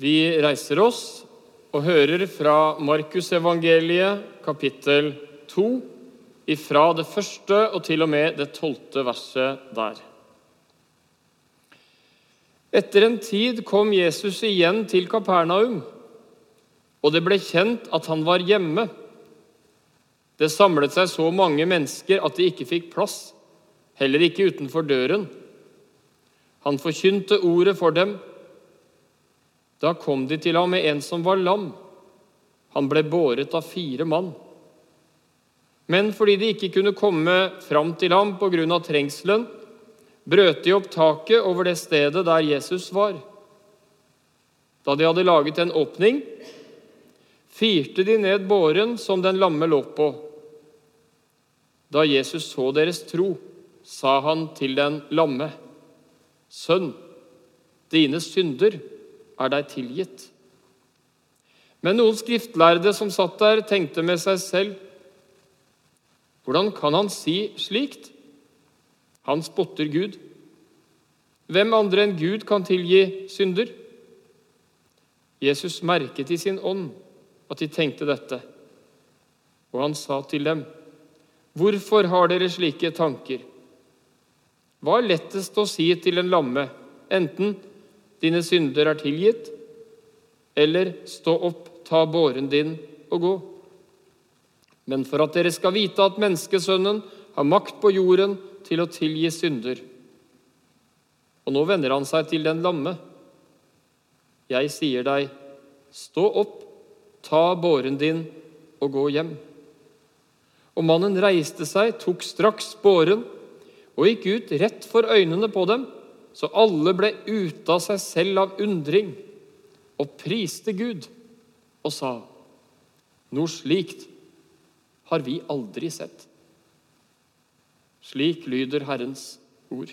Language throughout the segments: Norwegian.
Vi reiser oss og hører fra Markusevangeliet kapittel 2, ifra det første og til og med det tolvte verset der. Etter en tid kom Jesus igjen til Kapernaum, og det ble kjent at han var hjemme. Det samlet seg så mange mennesker at de ikke fikk plass, heller ikke utenfor døren. Han forkynte ordet for dem. Da kom de til ham med en som var lam. Han ble båret av fire mann. Men fordi de ikke kunne komme fram til ham pga. trengselen, brøt de opp taket over det stedet der Jesus var. Da de hadde laget en åpning, firte de ned båren som den lamme lå på. Da Jesus så deres tro, sa han til den lamme, Sønn, dine synder er deg tilgitt. Men noen skriftlærde som satt der, tenkte med seg selv, hvordan kan han si slikt? Han spotter Gud. Hvem andre enn Gud kan tilgi synder? Jesus merket i sin ånd at de tenkte dette, og han sa til dem, Hvorfor har dere slike tanker? Hva er lettest å si til en lamme, enten 'dine synder er tilgitt', eller 'stå opp, ta båren din og gå'? Men for at dere skal vite at menneskesønnen har makt på jorden til å tilgi synder. Og nå vender han seg til den lamme. Jeg sier deg, stå opp, ta båren din og gå hjem. Og mannen reiste seg, tok straks båren og gikk ut rett for øynene på dem, så alle ble ute av seg selv av undring og priste Gud og sa:" Noe slikt har vi aldri sett. Slik lyder Herrens ord.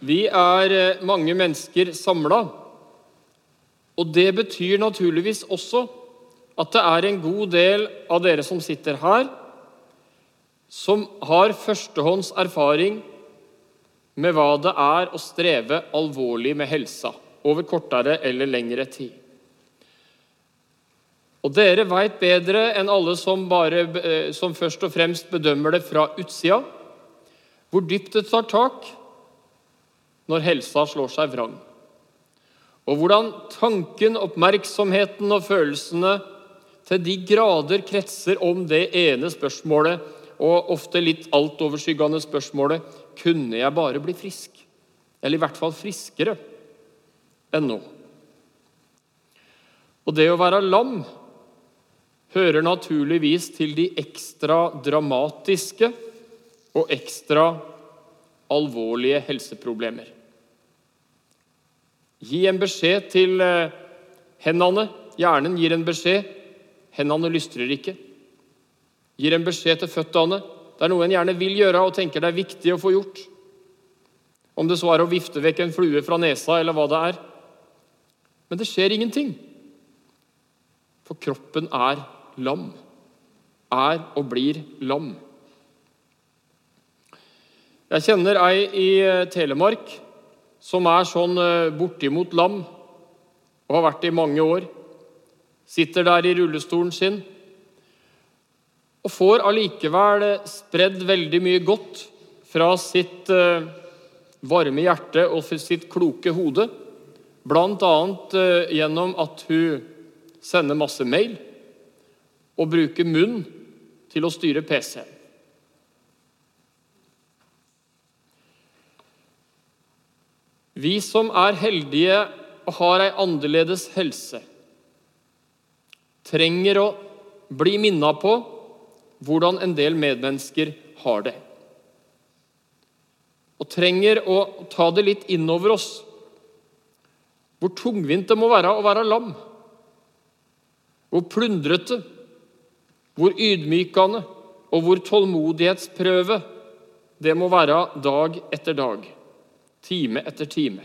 Vi er eh, mange mennesker samla, og det betyr naturligvis også at det er en god del av dere som sitter her, som har førstehånds erfaring med hva det er å streve alvorlig med helsa over kortere eller lengre tid. Og dere veit bedre enn alle som, bare, eh, som først og fremst bedømmer det fra utsida, hvor dypt det tar tak når helsa slår seg vrang. Og hvordan tanken, oppmerksomheten og følelsene til de grader kretser om det ene spørsmålet, og ofte litt altoverskyggende spørsmålet kunne jeg bare bli frisk? Eller i hvert fall friskere enn nå. Og det å være lam hører naturligvis til de ekstra dramatiske og ekstra alvorlige helseproblemer. Gi en beskjed til eh, hendene. Hjernen gir en beskjed. Hendene lystrer ikke. Gir en beskjed til føttene. Det er noe en gjerne vil gjøre og tenker det er viktig å få gjort. Om det så er å vifte vekk en flue fra nesa, eller hva det er. Men det skjer ingenting. For kroppen er lam. Er og blir lam. Jeg kjenner ei i eh, Telemark som er sånn eh, bortimot lam, og har vært det i mange år. Sitter der i rullestolen sin og får allikevel eh, spredd veldig mye godt fra sitt varme hjerte og sitt kloke hode, bl.a. gjennom at hun sender masse mail og bruker munn til å styre PC. Vi som er heldige og har ei annerledes helse, trenger å bli minna på hvordan en del medmennesker har det. Og trenger å ta det litt innover oss hvor tungvint det må være å være lam. Hvor plundrete hvor ydmykende og hvor tålmodighetsprøve det må være dag etter dag, time etter time.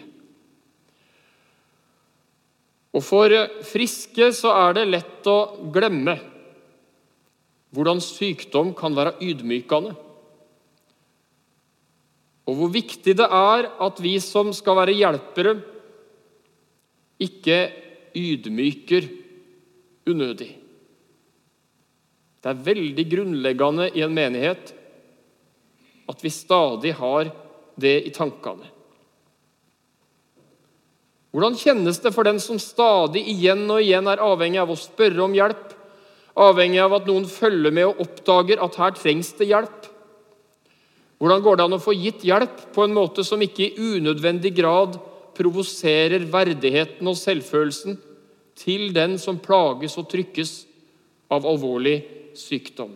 Og for friske så er det lett å glemme hvordan sykdom kan være ydmykende. Og hvor viktig det er at vi som skal være hjelpere, ikke ydmyker unødig. Det er veldig grunnleggende i en menighet at vi stadig har det i tankene. Hvordan kjennes det for den som stadig igjen og igjen er avhengig av å spørre om hjelp, avhengig av at noen følger med og oppdager at her trengs det hjelp? Hvordan går det an å få gitt hjelp på en måte som ikke i unødvendig grad provoserer verdigheten og selvfølelsen til den som plages og trykkes av alvorlig sykdom?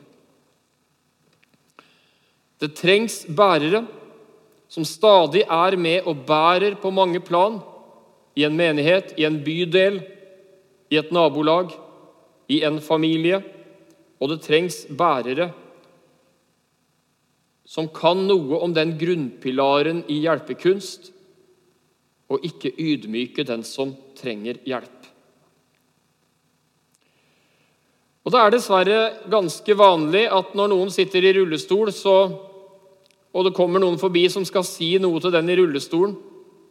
Det trengs bærere som stadig er med og bærer på mange plan i en menighet, i en bydel, i et nabolag, i en familie. Og det trengs bærere som kan noe om den grunnpilaren i hjelpekunst, og ikke ydmyke den som trenger hjelp. Og Det er dessverre ganske vanlig at når noen sitter i rullestol, så, og det kommer noen forbi som skal si noe til den i rullestolen,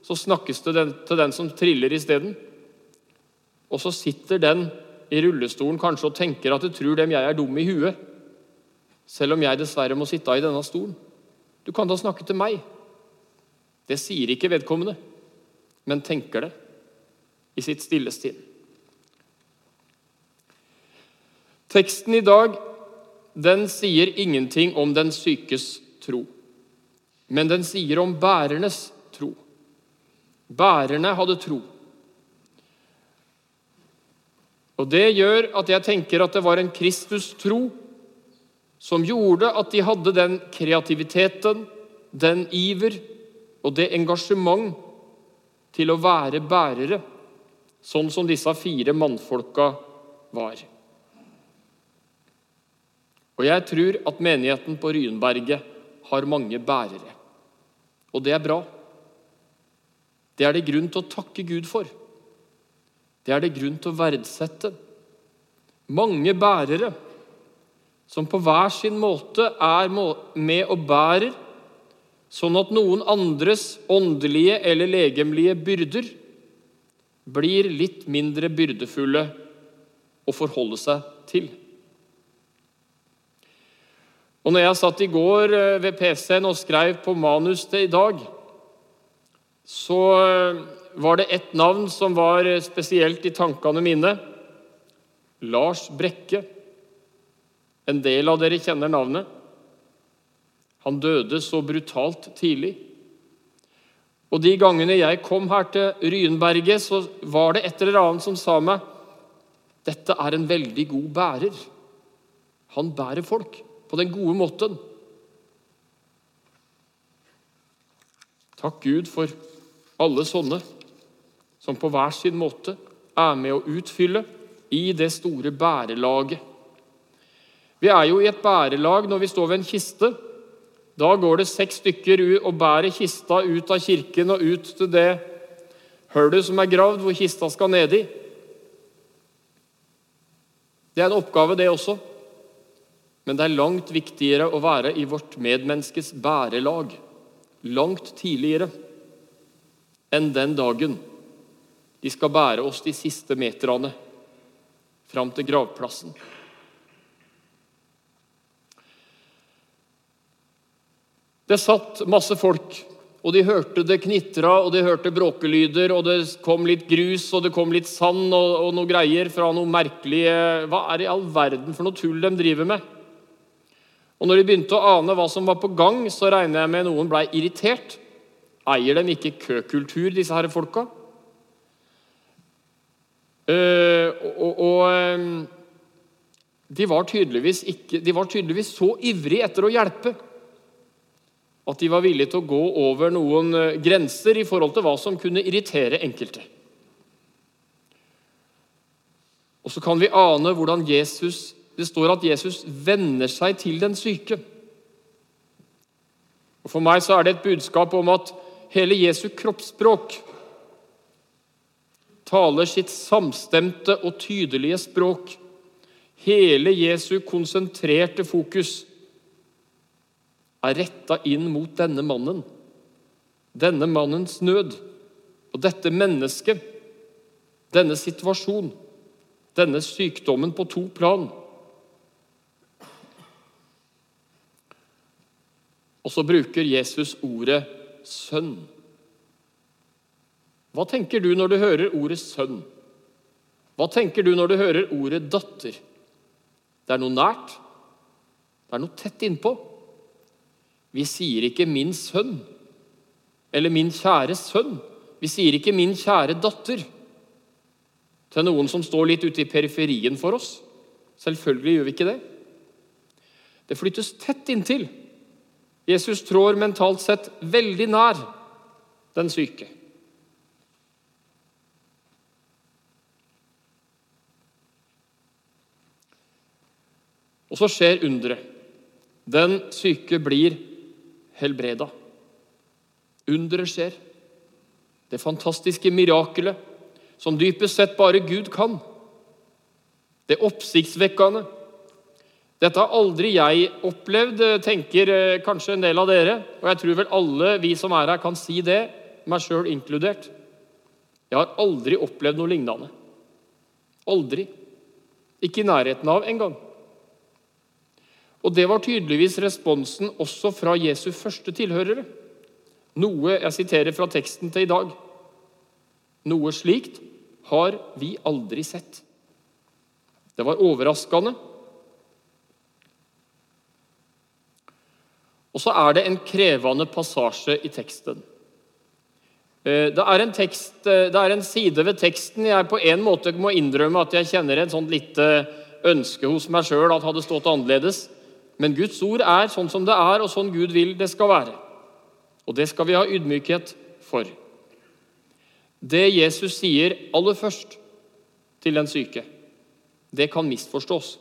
så snakkes det til den som triller isteden. Og så sitter den i rullestolen kanskje og tenker at du tror dem jeg er dum i huet, selv om jeg dessverre må sitte i denne stolen. Du kan da snakke til meg. Det sier ikke vedkommende, men tenker det i sitt stille stinn. Teksten i dag den sier ingenting om den sykes tro, men den sier om bærernes tro. Bærerne hadde tro. Og Det gjør at jeg tenker at det var en Kristus-tro som gjorde at de hadde den kreativiteten, den iver og det engasjement til å være bærere, sånn som disse fire mannfolka var. Og jeg tror at menigheten på Ryenberget har mange bærere. Og det er bra. Det er det grunn til å takke Gud for. Det er det grunn til å verdsette. Mange bærere som på hver sin måte er med og bærer, sånn at noen andres åndelige eller legemlige byrder blir litt mindre byrdefulle å forholde seg til. Og når jeg satt i går eh, ved PC-en og skrev på manus til i dag, så eh, var det ett navn som var eh, spesielt i tankene mine. Lars Brekke. En del av dere kjenner navnet. Han døde så brutalt tidlig. Og De gangene jeg kom her til Ryenberget, så var det et eller annet som sa meg dette er en veldig god bærer. Han bærer folk på den gode måten. Takk Gud for alle sånne som på hver sin måte er med å utfylle i det store bærelaget. Vi er jo i et bærelag når vi står ved en kiste. Da går det seks stykker og bærer kista ut av kirken og ut til det hullet som er gravd, hvor kista skal ned i. Det er en oppgave, det også. Men det er langt viktigere å være i vårt medmenneskes bærelag. Langt tidligere enn den dagen de skal bære oss de siste meterne fram til gravplassen. Det satt masse folk, og de hørte det knitra, og de hørte bråkelyder, og det kom litt grus, og det kom litt sand og, og noe greier fra noe merkelige Hva er det i all verden for noe tull de driver med? Og når de begynte å ane hva som var på gang, så regner jeg med noen blei irritert. Eier dem ikke køkultur, disse her folka? Uh, og, og um, de, var ikke, de, var tydeligvis så ivrige etter å hjelpe at de var villige til å gå over noen uh, grenser i forhold til hva som kunne irritere enkelte. Og så kan vi ane hvordan Jesus Det står at Jesus venner seg til den syke. Og For meg så er det et budskap om at hele Jesu kroppsspråk taler sitt samstemte og tydelige språk. Hele Jesu konsentrerte fokus er retta inn mot denne mannen denne mannens nød og dette mennesket, denne situasjonen, denne sykdommen på to plan. Og så bruker Jesus ordet 'sønn'. Hva tenker du når du hører ordet 'sønn'? Hva tenker du når du hører ordet 'datter'? Det er noe nært. Det er noe tett innpå. Vi sier ikke 'min sønn' eller 'min kjære sønn'. Vi sier ikke 'min kjære datter' til noen som står litt ute i periferien for oss. Selvfølgelig gjør vi ikke det. Det flyttes tett inntil. Jesus trår mentalt sett veldig nær den syke. Og så skjer underet. Den syke blir helbreda. Underet skjer. Det fantastiske mirakelet som dypest sett bare Gud kan. Det oppsiktsvekkende dette har aldri jeg opplevd, tenker eh, kanskje en del av dere. Og jeg tror vel alle vi som er her, kan si det, meg sjøl inkludert. Jeg har aldri opplevd noe lignende. Aldri. Ikke i nærheten av engang. Og det var tydeligvis responsen også fra Jesu første tilhørere. Noe jeg siterer fra teksten til i dag. Noe slikt har vi aldri sett. Det var overraskende Og så er det en krevende passasje i teksten. Eh, det er, en tekst, eh, det er en side ved teksten jeg på en måte må innrømme at jeg kjenner et sånt lite ønske hos meg sjøl at hadde stått annerledes. Men Guds ord er sånn som det er, og sånn Gud vil det skal være. Og det skal vi ha ydmykhet for. Det Jesus sier aller først til den syke, det kan misforstås.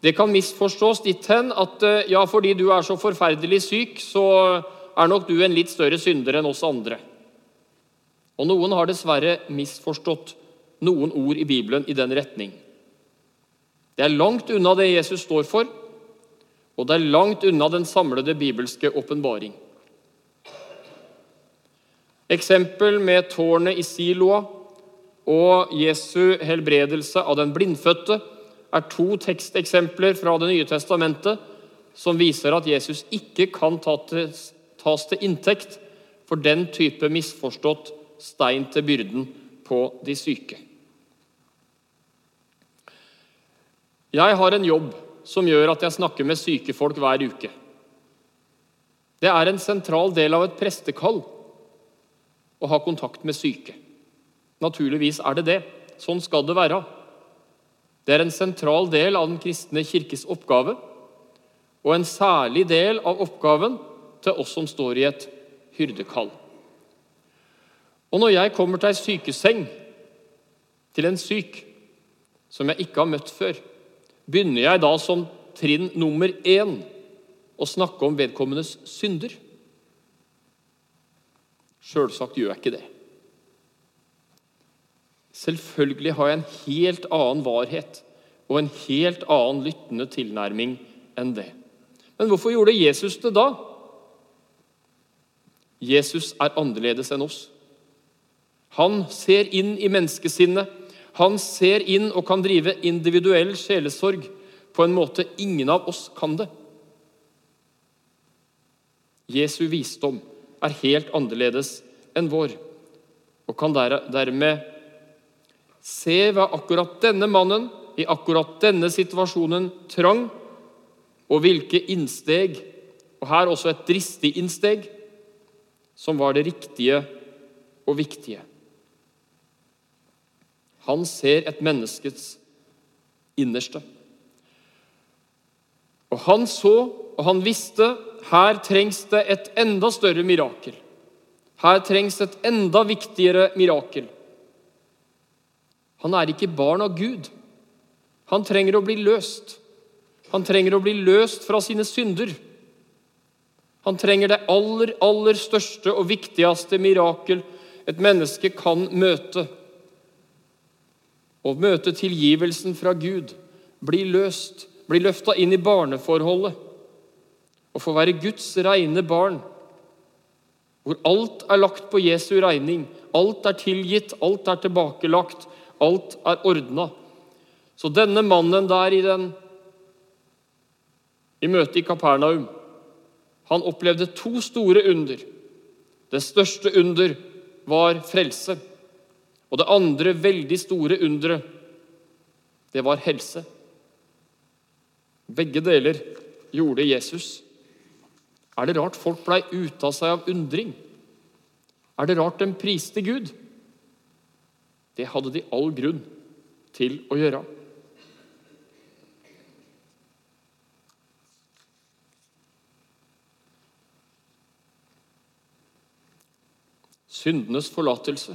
Det kan misforstås ditt hen at eh, ja, fordi du er så forferdelig syk, så er nok du en litt større synder enn oss andre. Og noen har dessverre misforstått noen ord i Bibelen i den retning. Det er langt unna det Jesus står for, og det er langt unna den samlede bibelske åpenbaring. Eksempel med tårnet i Siloa og Jesu helbredelse av den blindfødte er to teksteksempler fra Det nye testamentet som viser at Jesus ikke kan tas til inntekt for den type misforstått stein til byrden på de syke. Jeg har en jobb som gjør at jeg snakker med syke folk hver uke. Det er en sentral del av et prestekall å ha kontakt med syke. Naturligvis er det det. Sånn skal det være. Det er en sentral del av den kristne kirkes oppgave, og en særlig del av oppgaven til oss som står i et hyrdekall. Og når jeg kommer til ei sykeseng, til en syk som jeg ikke har møtt før, begynner jeg da som trinn nummer én å snakke om vedkommendes synder? Sjølsagt gjør jeg ikke det. Selvfølgelig har jeg en helt annen varhet og en helt annen lyttende tilnærming enn det. Men hvorfor gjorde Jesus det da? Jesus er annerledes enn oss. Han ser inn i menneskesinnet. Han ser inn og kan drive individuell sjelesorg på en måte ingen av oss kan det. Jesu visdom er helt annerledes enn vår og kan dermed Se hva akkurat denne mannen i akkurat denne situasjonen trang, og hvilke innsteg, og her også et dristig innsteg, som var det riktige og viktige. Han ser et menneskets innerste. Og han så, og han visste, her trengs det et enda større mirakel. Her trengs et enda viktigere mirakel. Han er ikke barn av Gud. Han trenger å bli løst. Han trenger å bli løst fra sine synder. Han trenger det aller, aller største og viktigste mirakel et menneske kan møte. Å møte tilgivelsen fra Gud, bli løst, bli løfta inn i barneforholdet. Å få være Guds reine barn. hvor alt er lagt på Jesu regning. Alt er tilgitt, alt er tilbakelagt, alt er ordna. Så denne mannen der i, den, i møtet i Kapernaum, han opplevde to store under. Det største under var frelse. Og det andre veldig store underet, det var helse. Begge deler gjorde Jesus. Er det rart folk blei ute av seg av undring? Er det rart de priste Gud? Det hadde de all grunn til å gjøre. Syndenes forlatelse.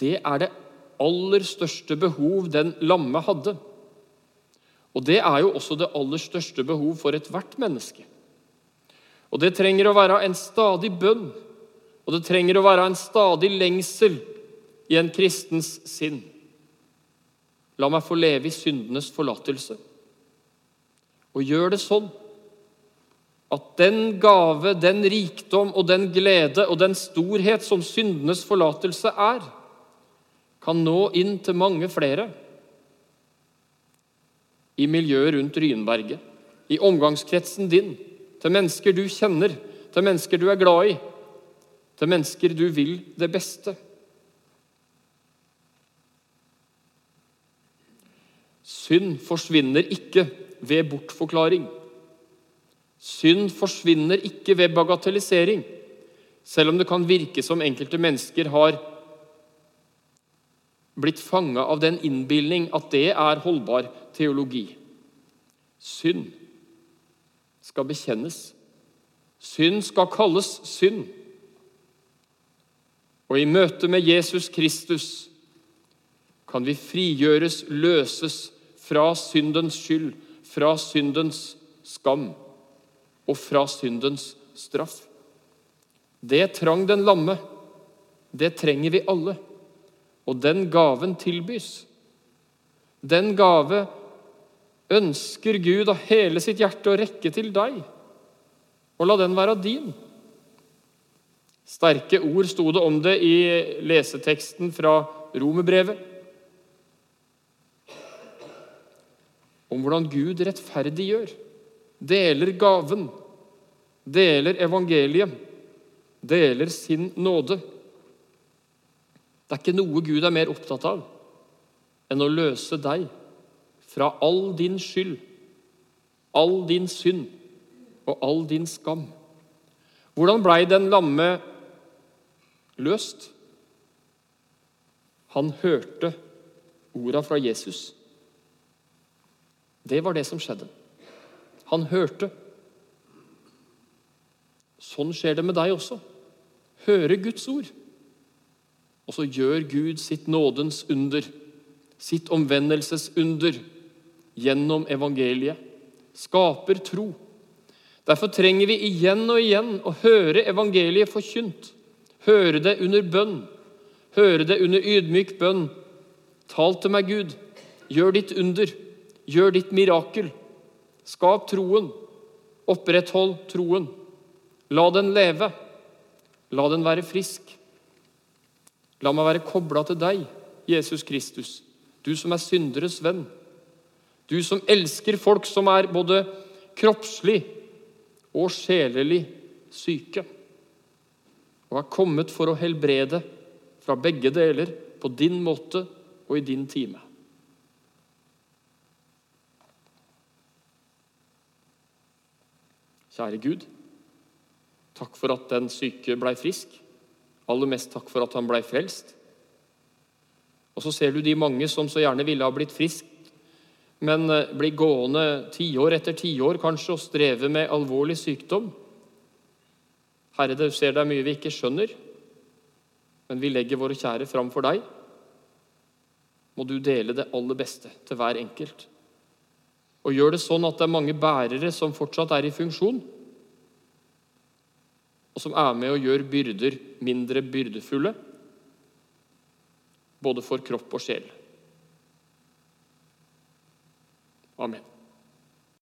Det er det aller største behov den lamme hadde. Og det er jo også det aller største behov for ethvert menneske. Og det trenger å være en stadig bønn, og det trenger å være en stadig lengsel i en kristens sinn. La meg få leve i syndenes forlatelse. Og gjør det sånn at den gave, den rikdom og den glede og den storhet som syndenes forlatelse er, kan nå inn til mange flere i miljøet rundt Ryenberget, i omgangskretsen din, til mennesker du kjenner, til mennesker du er glad i, til mennesker du vil det beste. Synd forsvinner ikke ved bortforklaring. Synd forsvinner ikke ved bagatellisering, selv om det kan virke som enkelte mennesker har blitt fanga av den innbilning at det er holdbar teologi. Synd skal bekjennes. Synd skal kalles synd. Og i møte med Jesus Kristus kan vi frigjøres, løses fra syndens skyld, fra syndens skam og fra syndens straff. Det trang den lamme. Det trenger vi alle. Og den gaven tilbys. Den gave ønsker Gud av hele sitt hjerte å rekke til deg, og la den være din. Sterke ord sto det om det i leseteksten fra Romerbrevet. Om hvordan Gud rettferdiggjør, deler gaven, deler evangeliet, deler sin nåde. Det er ikke noe Gud er mer opptatt av enn å løse deg fra all din skyld, all din synd og all din skam. Hvordan blei den lamme løst? Han hørte orda fra Jesus. Det var det som skjedde. Han hørte. Sånn skjer det med deg også. Høre Guds ord. Og så gjør Gud sitt nådens under, sitt omvendelsesunder, gjennom evangeliet. Skaper tro. Derfor trenger vi igjen og igjen å høre evangeliet forkynt. Høre det under bønn. Høre det under ydmyk bønn. Tal til meg, Gud. Gjør ditt under. Gjør ditt mirakel. Skap troen. Oppretthold troen. La den leve. La den være frisk. La meg være kobla til deg, Jesus Kristus, du som er synderes venn. Du som elsker folk som er både kroppslig og sjelelig syke, og er kommet for å helbrede fra begge deler på din måte og i din time. Kjære Gud, takk for at den syke blei frisk. Aller mest takk for at han blei frelst. Og så ser du de mange som så gjerne ville ha blitt frisk men eh, blir gående tiår etter tiår kanskje og streve med alvorlig sykdom. Herre, du ser det er mye vi ikke skjønner, men vi legger våre kjære fram for deg. Må du dele det aller beste til hver enkelt. Og gjør det sånn at det er mange bærere som fortsatt er i funksjon, og som er med og gjør byrder mindre byrdefulle, både for kropp og sjel. Amen.